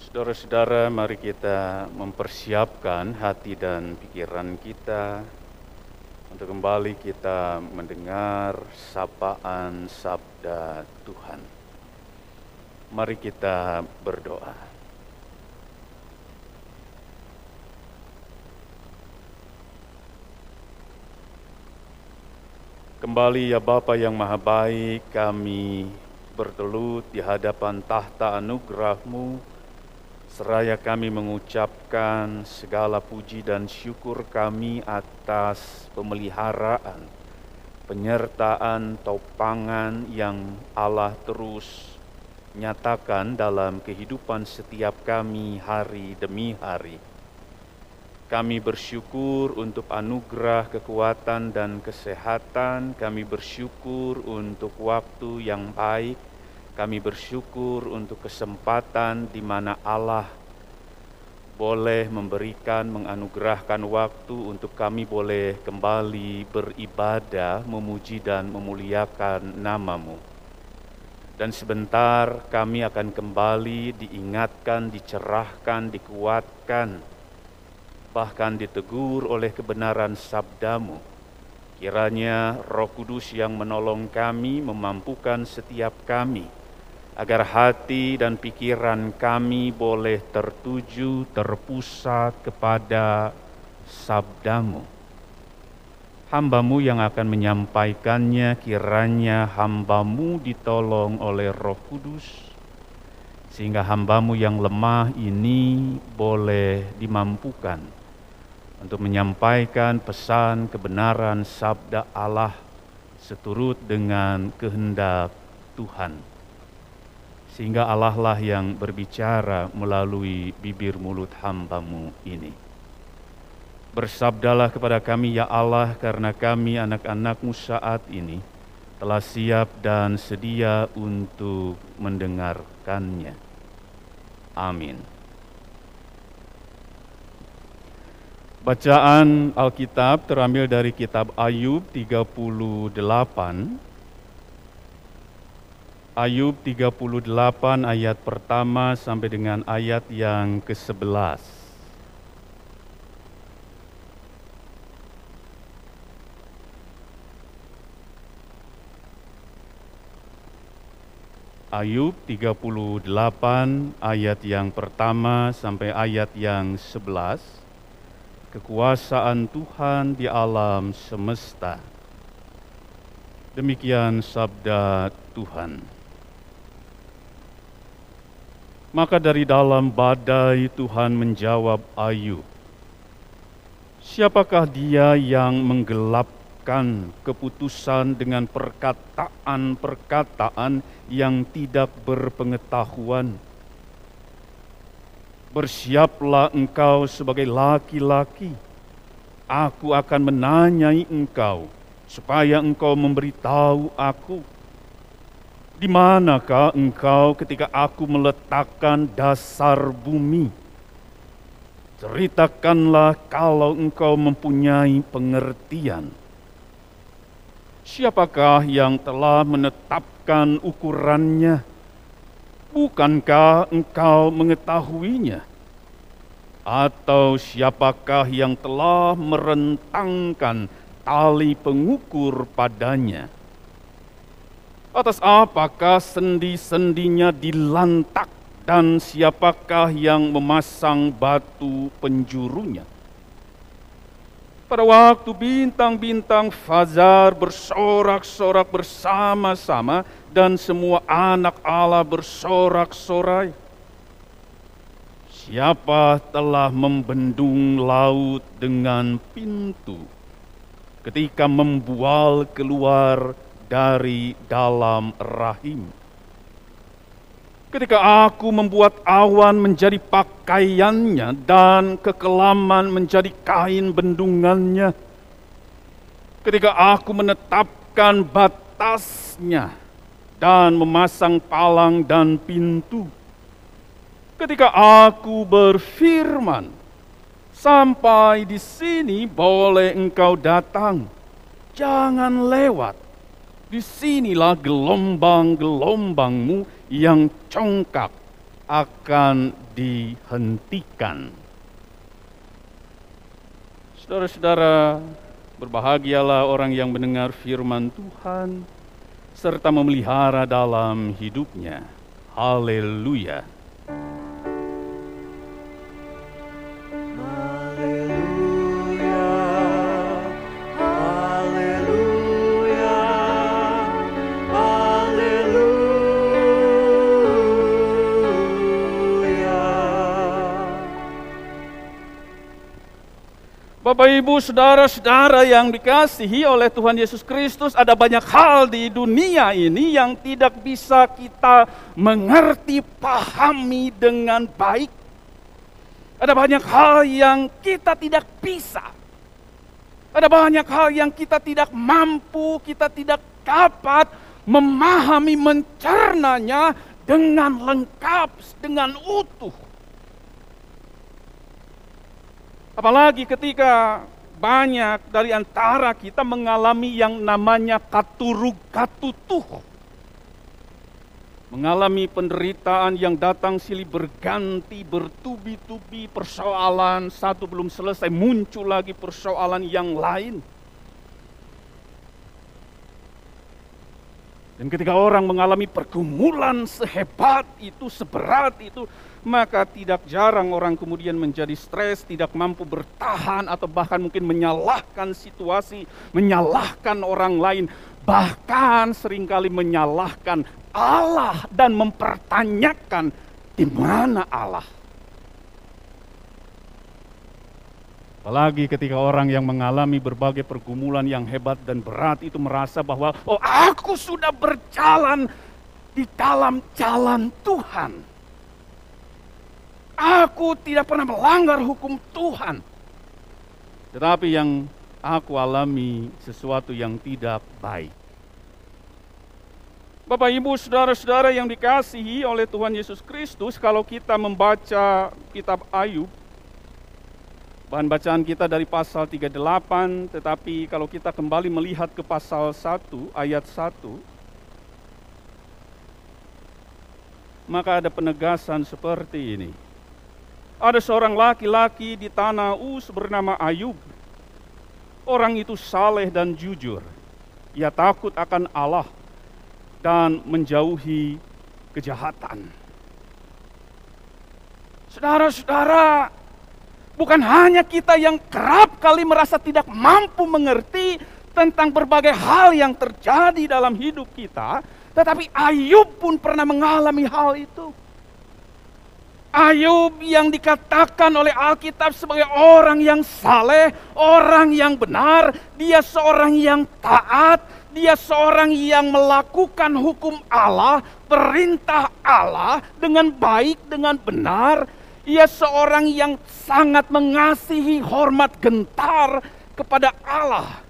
Saudara-saudara, mari kita mempersiapkan hati dan pikiran kita untuk kembali kita mendengar sapaan sabda Tuhan. Mari kita berdoa. Kembali ya Bapa yang Maha Baik, kami bertelut di hadapan tahta anugerahmu, seraya kami mengucapkan segala puji dan syukur kami atas pemeliharaan, penyertaan, topangan yang Allah terus nyatakan dalam kehidupan setiap kami hari demi hari. Kami bersyukur untuk anugerah kekuatan dan kesehatan. Kami bersyukur untuk waktu yang baik. Kami bersyukur untuk kesempatan di mana Allah boleh memberikan, menganugerahkan waktu untuk kami boleh kembali beribadah, memuji dan memuliakan namamu. Dan sebentar kami akan kembali diingatkan, dicerahkan, dikuatkan, bahkan ditegur oleh kebenaran sabdamu. Kiranya roh kudus yang menolong kami memampukan setiap kami, agar hati dan pikiran kami boleh tertuju, terpusat kepada sabdamu. Hambamu yang akan menyampaikannya kiranya hambamu ditolong oleh roh kudus, sehingga hambamu yang lemah ini boleh dimampukan untuk menyampaikan pesan kebenaran sabda Allah seturut dengan kehendak Tuhan. Sehingga Allah lah yang berbicara melalui bibir mulut hambamu ini. Bersabdalah kepada kami ya Allah karena kami anak-anakmu saat ini telah siap dan sedia untuk mendengarkannya. Amin. Bacaan Alkitab terambil dari kitab Ayub 38. Ayub 38 ayat pertama sampai dengan ayat yang ke-11. Ayub 38 ayat yang pertama sampai ayat yang 11 Kekuasaan Tuhan di alam semesta. Demikian sabda Tuhan Maka dari dalam badai Tuhan menjawab Ayub Siapakah dia yang menggelap melakukan keputusan dengan perkataan-perkataan yang tidak berpengetahuan. Bersiaplah engkau sebagai laki-laki. Aku akan menanyai engkau supaya engkau memberitahu aku di manakah engkau ketika aku meletakkan dasar bumi? Ceritakanlah kalau engkau mempunyai pengertian. Siapakah yang telah menetapkan ukurannya? Bukankah engkau mengetahuinya? Atau siapakah yang telah merentangkan tali pengukur padanya? Atas apakah sendi-sendinya dilantak dan siapakah yang memasang batu penjurunya? Pada waktu bintang-bintang fajar bersorak-sorak bersama-sama dan semua anak Allah bersorak-sorai. Siapa telah membendung laut dengan pintu ketika membual keluar dari dalam rahim? Ketika aku membuat awan menjadi pakaiannya dan kekelaman menjadi kain bendungannya. Ketika aku menetapkan batasnya dan memasang palang dan pintu. Ketika aku berfirman, sampai di sini boleh engkau datang. Jangan lewat. Di sinilah gelombang-gelombangmu yang congkak akan dihentikan. Saudara-saudara, berbahagialah orang yang mendengar firman Tuhan serta memelihara dalam hidupnya. Haleluya! Bapak Ibu, saudara-saudara yang dikasihi oleh Tuhan Yesus Kristus, ada banyak hal di dunia ini yang tidak bisa kita mengerti, pahami dengan baik. Ada banyak hal yang kita tidak bisa. Ada banyak hal yang kita tidak mampu, kita tidak dapat memahami, mencernanya dengan lengkap, dengan utuh. Apalagi ketika banyak dari antara kita mengalami yang namanya katurug katutuh. Mengalami penderitaan yang datang silih berganti, bertubi-tubi persoalan, satu belum selesai, muncul lagi persoalan yang lain. Dan ketika orang mengalami pergumulan sehebat itu, seberat itu, maka tidak jarang orang kemudian menjadi stres, tidak mampu bertahan atau bahkan mungkin menyalahkan situasi, menyalahkan orang lain, bahkan sering kali menyalahkan Allah dan mempertanyakan di mana Allah. Apalagi ketika orang yang mengalami berbagai pergumulan yang hebat dan berat itu merasa bahwa oh aku sudah berjalan di dalam jalan Tuhan. Aku tidak pernah melanggar hukum Tuhan. Tetapi yang aku alami sesuatu yang tidak baik. Bapak, Ibu, saudara-saudara yang dikasihi oleh Tuhan Yesus Kristus, kalau kita membaca kitab Ayub, bahan bacaan kita dari pasal 38, tetapi kalau kita kembali melihat ke pasal 1, ayat 1, maka ada penegasan seperti ini. Ada seorang laki-laki di tanah Uz bernama Ayub. Orang itu saleh dan jujur. Ia takut akan Allah dan menjauhi kejahatan. Saudara-saudara, bukan hanya kita yang kerap kali merasa tidak mampu mengerti tentang berbagai hal yang terjadi dalam hidup kita, tetapi Ayub pun pernah mengalami hal itu. Ayub yang dikatakan oleh Alkitab sebagai orang yang saleh, orang yang benar, dia seorang yang taat, dia seorang yang melakukan hukum Allah, perintah Allah dengan baik, dengan benar. Ia seorang yang sangat mengasihi hormat gentar kepada Allah.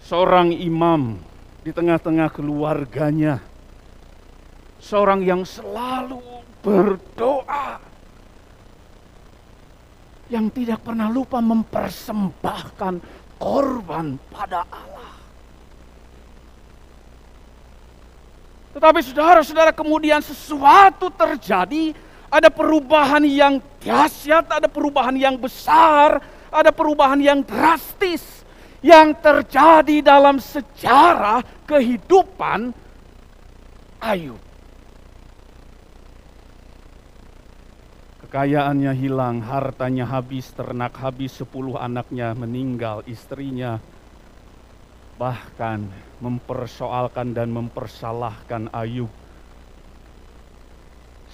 Seorang imam di tengah-tengah keluarganya. Seorang yang selalu berdoa yang tidak pernah lupa mempersembahkan korban pada Allah. Tetapi saudara-saudara kemudian sesuatu terjadi, ada perubahan yang dahsyat, ada perubahan yang besar, ada perubahan yang drastis yang terjadi dalam sejarah kehidupan Ayub. Kekayaannya hilang, hartanya habis, ternak habis, sepuluh anaknya meninggal, istrinya bahkan mempersoalkan dan mempersalahkan Ayub.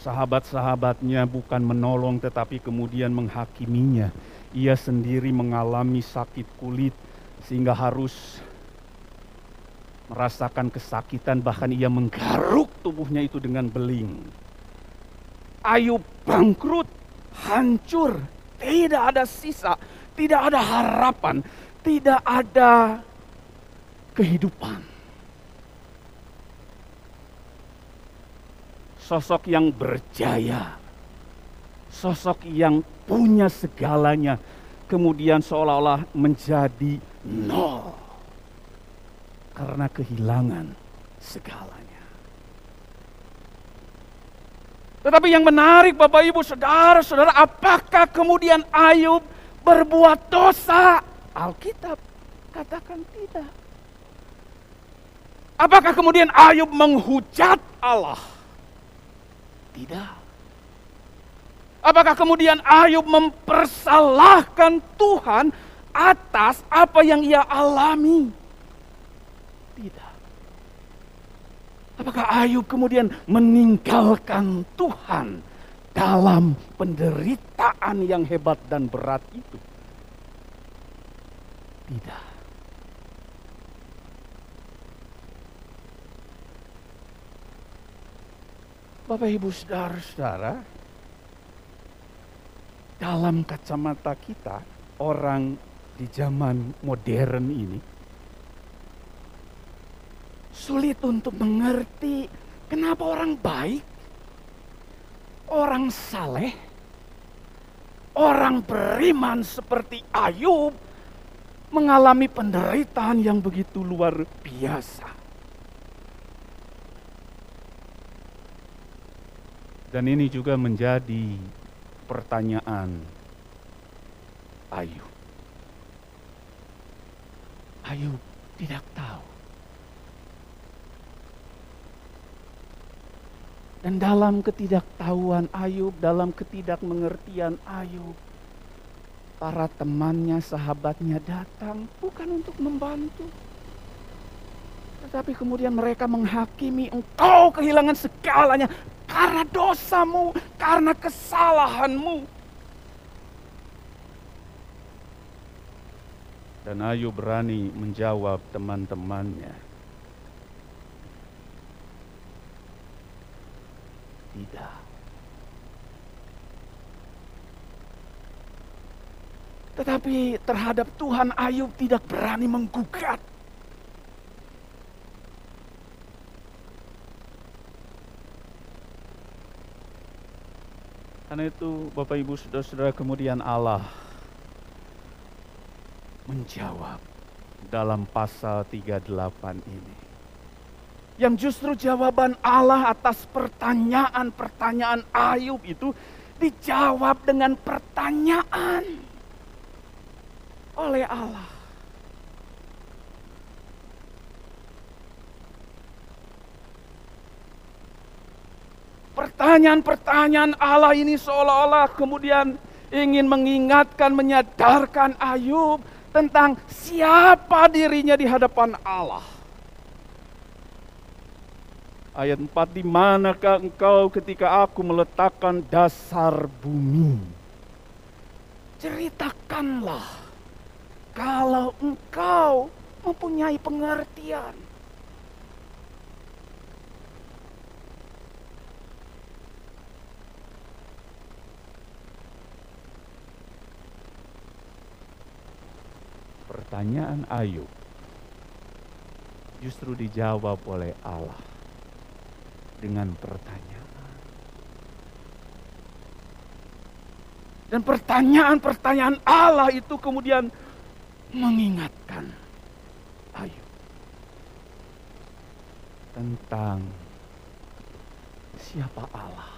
Sahabat-sahabatnya bukan menolong tetapi kemudian menghakiminya. Ia sendiri mengalami sakit kulit sehingga harus merasakan kesakitan bahkan ia menggaruk tubuhnya itu dengan beling. Ayub bangkrut, hancur, tidak ada sisa, tidak ada harapan, tidak ada kehidupan. Sosok yang berjaya, sosok yang punya segalanya, kemudian seolah-olah menjadi nol karena kehilangan segalanya. Tetapi yang menarik Bapak Ibu Saudara-saudara, apakah kemudian Ayub berbuat dosa? Alkitab katakan tidak. Apakah kemudian Ayub menghujat Allah? Tidak. Apakah kemudian Ayub mempersalahkan Tuhan atas apa yang ia alami? Tidak. Apakah Ayub kemudian meninggalkan Tuhan dalam penderitaan yang hebat dan berat itu? Tidak. Bapak Ibu Saudara-saudara, dalam kacamata kita, orang di zaman modern ini, sulit untuk mengerti kenapa orang baik, orang saleh, orang beriman seperti Ayub mengalami penderitaan yang begitu luar biasa. Dan ini juga menjadi pertanyaan Ayub. Ayub tidak tahu. Dan dalam ketidaktahuan Ayub, dalam ketidakmengertian Ayub, para temannya, sahabatnya datang bukan untuk membantu. Tetapi kemudian mereka menghakimi engkau kehilangan segalanya karena dosamu, karena kesalahanmu. Dan Ayub berani menjawab teman-temannya. Tidak. Tetapi terhadap Tuhan Ayub tidak berani menggugat. Karena itu Bapak Ibu Saudara-saudara kemudian Allah menjawab dalam pasal 38 ini. Yang justru jawaban Allah atas pertanyaan-pertanyaan Ayub itu dijawab dengan pertanyaan oleh Allah. Pertanyaan-pertanyaan Allah ini seolah-olah kemudian ingin mengingatkan, menyadarkan Ayub tentang siapa dirinya di hadapan Allah. Ayat 4, di manakah engkau ketika aku meletakkan dasar bumi? Ceritakanlah kalau engkau mempunyai pengertian. Pertanyaan Ayub justru dijawab oleh Allah dengan pertanyaan. Dan pertanyaan-pertanyaan Allah itu kemudian mengingatkan Ayub tentang siapa Allah.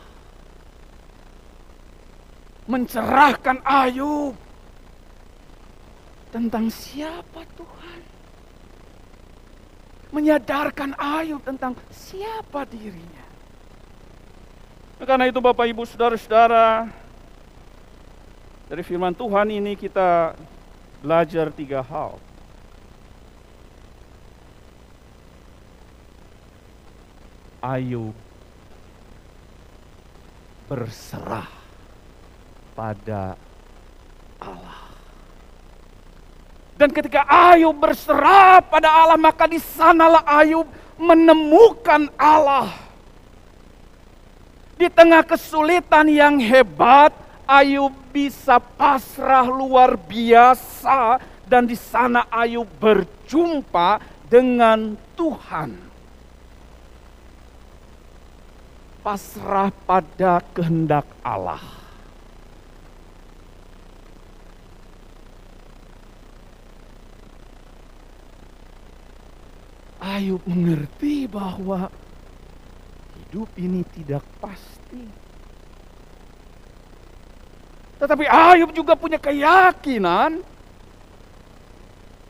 Mencerahkan Ayub tentang siapa Tuhan. Menyadarkan Ayub tentang siapa dirinya. Karena itu Bapak Ibu Saudara-saudara, dari firman Tuhan ini kita belajar tiga hal. Ayub berserah pada Allah. Dan ketika Ayub berserah pada Allah, maka di sanalah Ayub menemukan Allah. Di tengah kesulitan yang hebat, Ayub bisa pasrah luar biasa dan di sana Ayub berjumpa dengan Tuhan. Pasrah pada kehendak Allah. Ayub mengerti bahwa hidup ini tidak pasti Tetapi Ayub juga punya keyakinan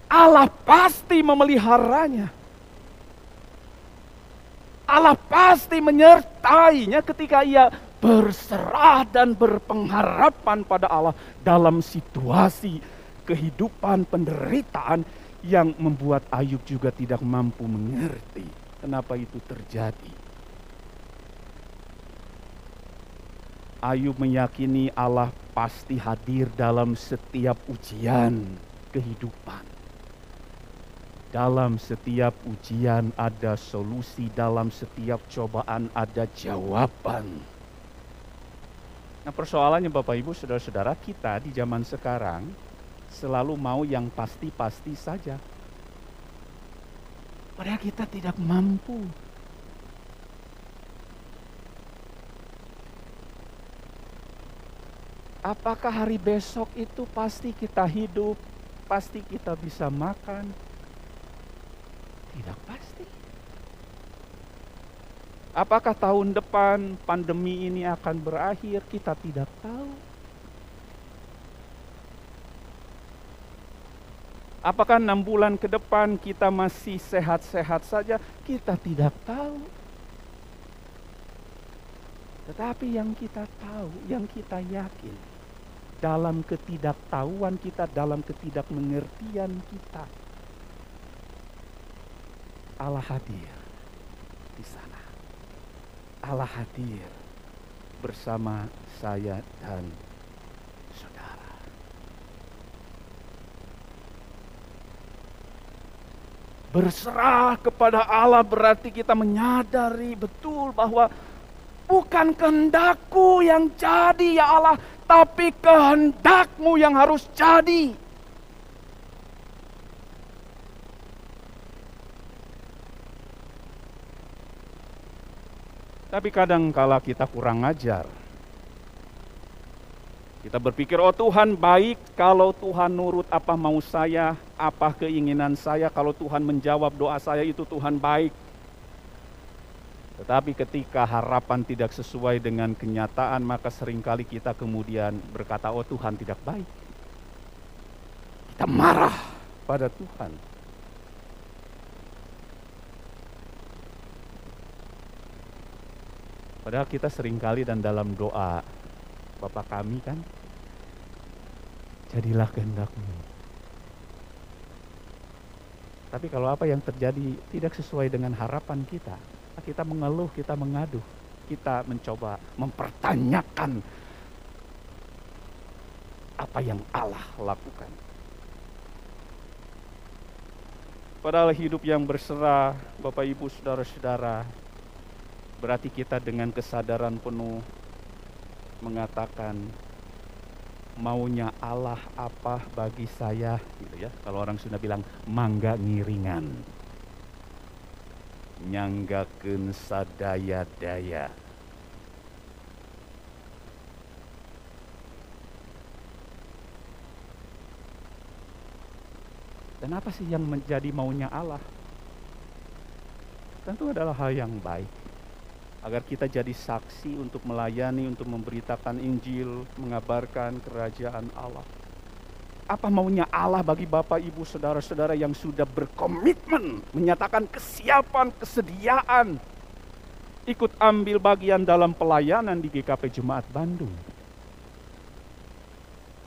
Allah pasti memeliharanya. Allah pasti menyertainya ketika ia berserah dan berpengharapan pada Allah dalam situasi kehidupan penderitaan yang membuat Ayub juga tidak mampu mengerti kenapa itu terjadi. Ayub meyakini Allah pasti hadir dalam setiap ujian kehidupan. Dalam setiap ujian ada solusi, dalam setiap cobaan ada jawaban. Nah persoalannya Bapak Ibu Saudara-saudara kita di zaman sekarang selalu mau yang pasti-pasti saja. Padahal kita tidak mampu. Apakah hari besok itu pasti kita hidup, pasti kita bisa makan, tidak pasti. Apakah tahun depan pandemi ini akan berakhir? Kita tidak tahu. Apakah enam bulan ke depan kita masih sehat-sehat saja? Kita tidak tahu. Tetapi yang kita tahu, yang kita yakin, dalam ketidaktahuan kita, dalam ketidakmengertian kita, Allah hadir di sana. Allah hadir bersama saya dan Berserah kepada Allah berarti kita menyadari betul bahwa bukan kehendakku yang jadi ya Allah, tapi kehendakmu yang harus jadi. Tapi kadang kala kita kurang ajar. Kita berpikir, oh Tuhan baik kalau Tuhan nurut apa mau saya, apa keinginan saya, kalau Tuhan menjawab doa saya itu Tuhan baik. Tetapi ketika harapan tidak sesuai dengan kenyataan, maka sering kali kita kemudian berkata, oh Tuhan tidak baik. Kita marah pada Tuhan. Padahal kita sering kali dan dalam doa Bapak kami kan jadilah kehendakmu. Tapi kalau apa yang terjadi tidak sesuai dengan harapan kita, kita mengeluh, kita mengadu, kita mencoba mempertanyakan apa yang Allah lakukan. Padahal hidup yang berserah, Bapak Ibu, Saudara-saudara, Berarti kita dengan kesadaran penuh mengatakan maunya Allah apa bagi saya gitu ya. Kalau orang Sunda bilang mangga ngiringan. Nyanggakeun sadaya-daya. Dan apa sih yang menjadi maunya Allah? Tentu adalah hal yang baik agar kita jadi saksi untuk melayani, untuk memberitakan Injil, mengabarkan kerajaan Allah. Apa maunya Allah bagi Bapak, Ibu, Saudara-saudara yang sudah berkomitmen menyatakan kesiapan, kesediaan ikut ambil bagian dalam pelayanan di GKP Jemaat Bandung.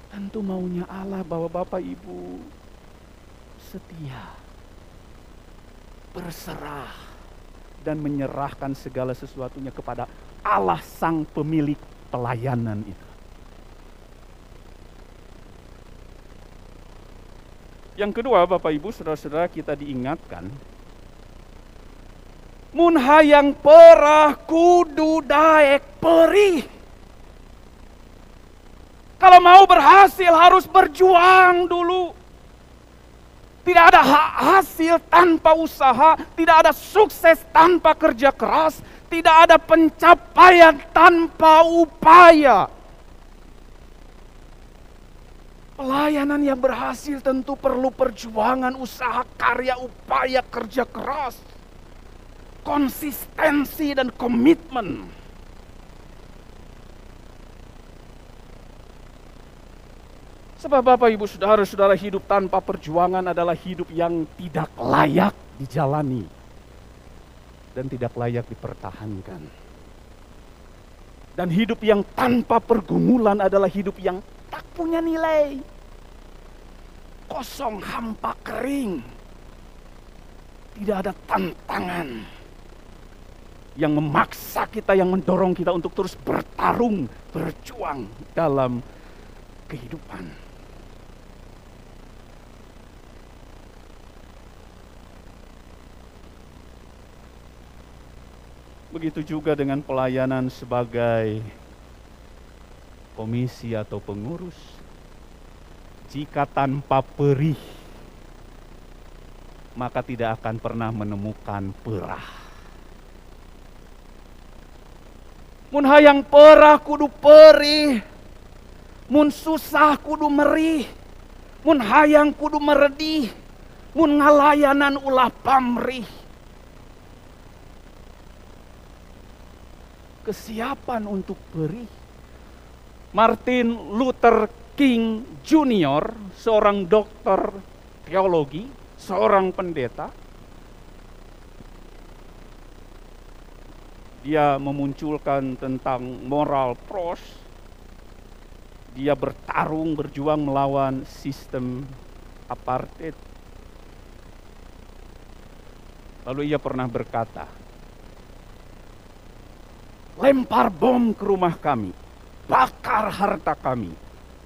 Tentu maunya Allah bahwa Bapak Ibu setia, berserah, dan menyerahkan segala sesuatunya kepada Allah sang pemilik pelayanan itu. Yang kedua, Bapak Ibu, saudara-saudara kita diingatkan mun hayang perah kudu daek perih. Kalau mau berhasil harus berjuang dulu. Tidak ada hasil tanpa usaha, tidak ada sukses tanpa kerja keras, tidak ada pencapaian tanpa upaya. Pelayanan yang berhasil tentu perlu perjuangan, usaha, karya, upaya, kerja keras, konsistensi, dan komitmen. Sebab Bapak Ibu Saudara-saudara hidup tanpa perjuangan adalah hidup yang tidak layak dijalani dan tidak layak dipertahankan. Dan hidup yang tanpa pergumulan adalah hidup yang tak punya nilai. Kosong, hampa, kering. Tidak ada tantangan yang memaksa kita, yang mendorong kita untuk terus bertarung, berjuang dalam kehidupan. Begitu juga dengan pelayanan sebagai komisi atau pengurus. Jika tanpa perih, maka tidak akan pernah menemukan perah. Mun hayang perah kudu perih. Mun susah kudu merih. Mun hayang kudu meredih. Mun ngalayanan ulah pamrih kesiapan untuk beri. Martin Luther King Jr., seorang dokter teologi, seorang pendeta, dia memunculkan tentang moral pros. Dia bertarung, berjuang melawan sistem apartheid. Lalu ia pernah berkata, lempar bom ke rumah kami, bakar harta kami,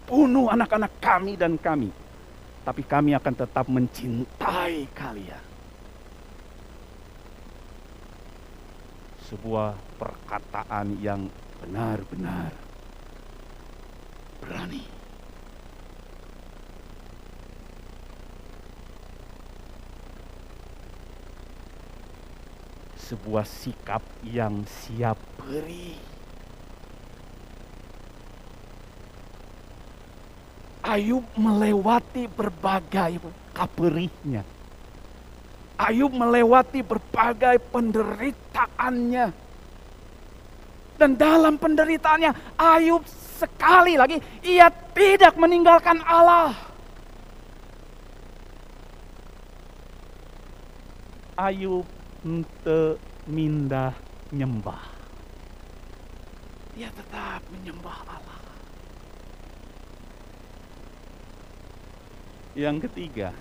bunuh anak-anak kami dan kami. Tapi kami akan tetap mencintai kalian. Sebuah perkataan yang benar-benar berani. Sebuah sikap yang siap beri. Ayub melewati berbagai kaperihnya. Ayub melewati berbagai penderitaannya. Dan dalam penderitaannya, Ayub sekali lagi ia tidak meninggalkan Allah. Ayub ente mindah nyembah. Dia tetap menyembah Allah. Yang ketiga,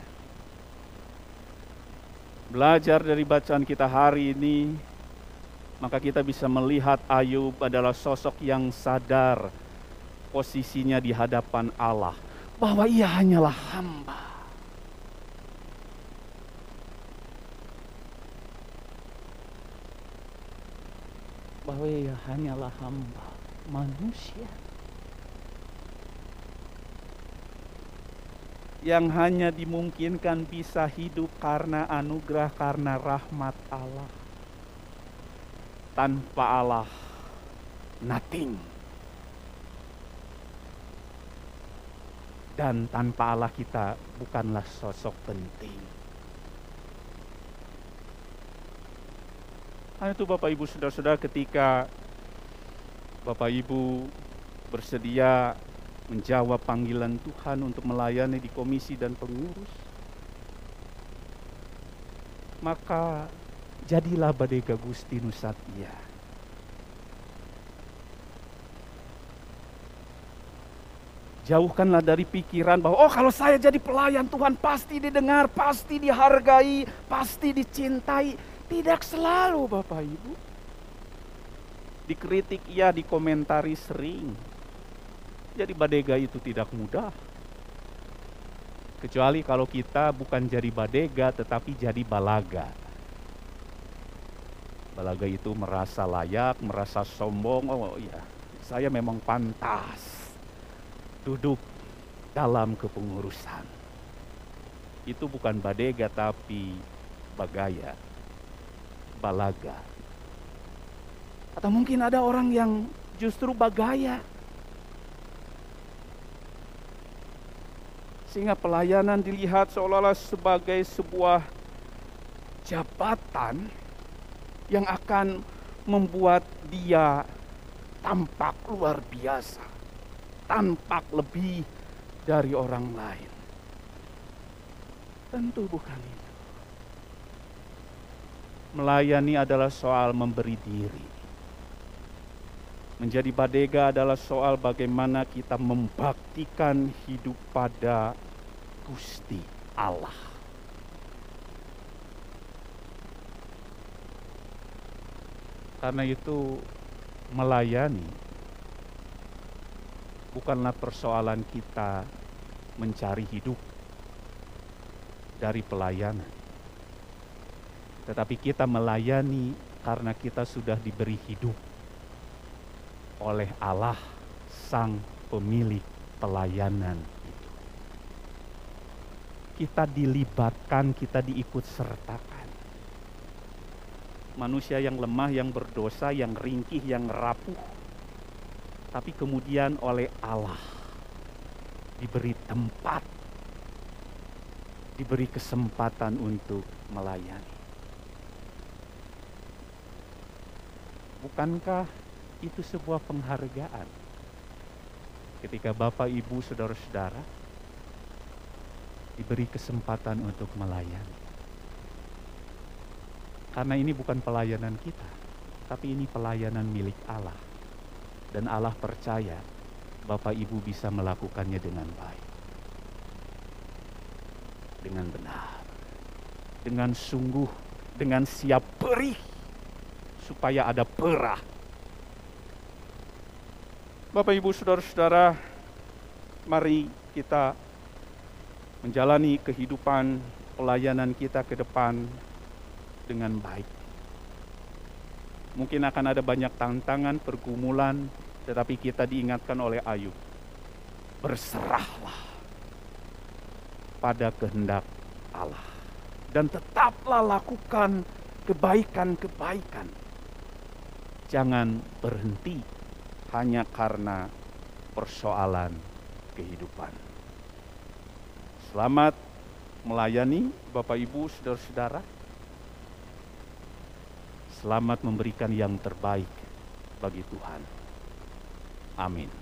belajar dari bacaan kita hari ini, maka kita bisa melihat Ayub adalah sosok yang sadar posisinya di hadapan Allah, bahwa ia hanyalah hamba. Bahwa ia hanyalah hamba manusia yang hanya dimungkinkan bisa hidup karena anugerah karena rahmat Allah. Tanpa Allah nothing. Dan tanpa Allah kita bukanlah sosok penting Karena itu Bapak Ibu Saudara-saudara ketika Bapak Ibu bersedia menjawab panggilan Tuhan untuk melayani di komisi dan pengurus, maka jadilah Badega Gusti Nusatia. Jauhkanlah dari pikiran bahwa oh kalau saya jadi pelayan Tuhan pasti didengar, pasti dihargai, pasti dicintai. Tidak selalu Bapak Ibu. Dikritik ya, dikomentari sering. Jadi badega itu tidak mudah. Kecuali kalau kita bukan jadi badega tetapi jadi balaga. Balaga itu merasa layak, merasa sombong. Oh iya, saya memang pantas duduk dalam kepengurusan. Itu bukan badega tapi bagaya balaga. Atau mungkin ada orang yang justru bagaya. Sehingga pelayanan dilihat seolah-olah sebagai sebuah jabatan yang akan membuat dia tampak luar biasa, tampak lebih dari orang lain. Tentu bukan itu. Melayani adalah soal memberi diri. Menjadi badega adalah soal bagaimana kita membaktikan hidup pada Gusti Allah. Karena itu melayani bukanlah persoalan kita mencari hidup dari pelayanan. Tetapi kita melayani karena kita sudah diberi hidup oleh Allah sang pemilik pelayanan itu. Kita dilibatkan, kita diikut sertakan. Manusia yang lemah, yang berdosa, yang ringkih, yang rapuh, tapi kemudian oleh Allah diberi tempat, diberi kesempatan untuk melayani. Bukankah itu sebuah penghargaan ketika Bapak, Ibu, saudara-saudara diberi kesempatan untuk melayani? Karena ini bukan pelayanan kita, tapi ini pelayanan milik Allah dan Allah percaya Bapak Ibu bisa melakukannya dengan baik. Dengan benar. Dengan sungguh, dengan siap perih supaya ada perah. Bapak Ibu Saudara-saudara, mari kita menjalani kehidupan pelayanan kita ke depan dengan baik. Mungkin akan ada banyak tantangan, pergumulan, tetapi kita diingatkan oleh Ayub, berserahlah pada kehendak Allah. Dan tetaplah lakukan kebaikan-kebaikan. Jangan berhenti hanya karena persoalan kehidupan. Selamat melayani Bapak Ibu, saudara-saudara. Selamat memberikan yang terbaik bagi Tuhan. Amin.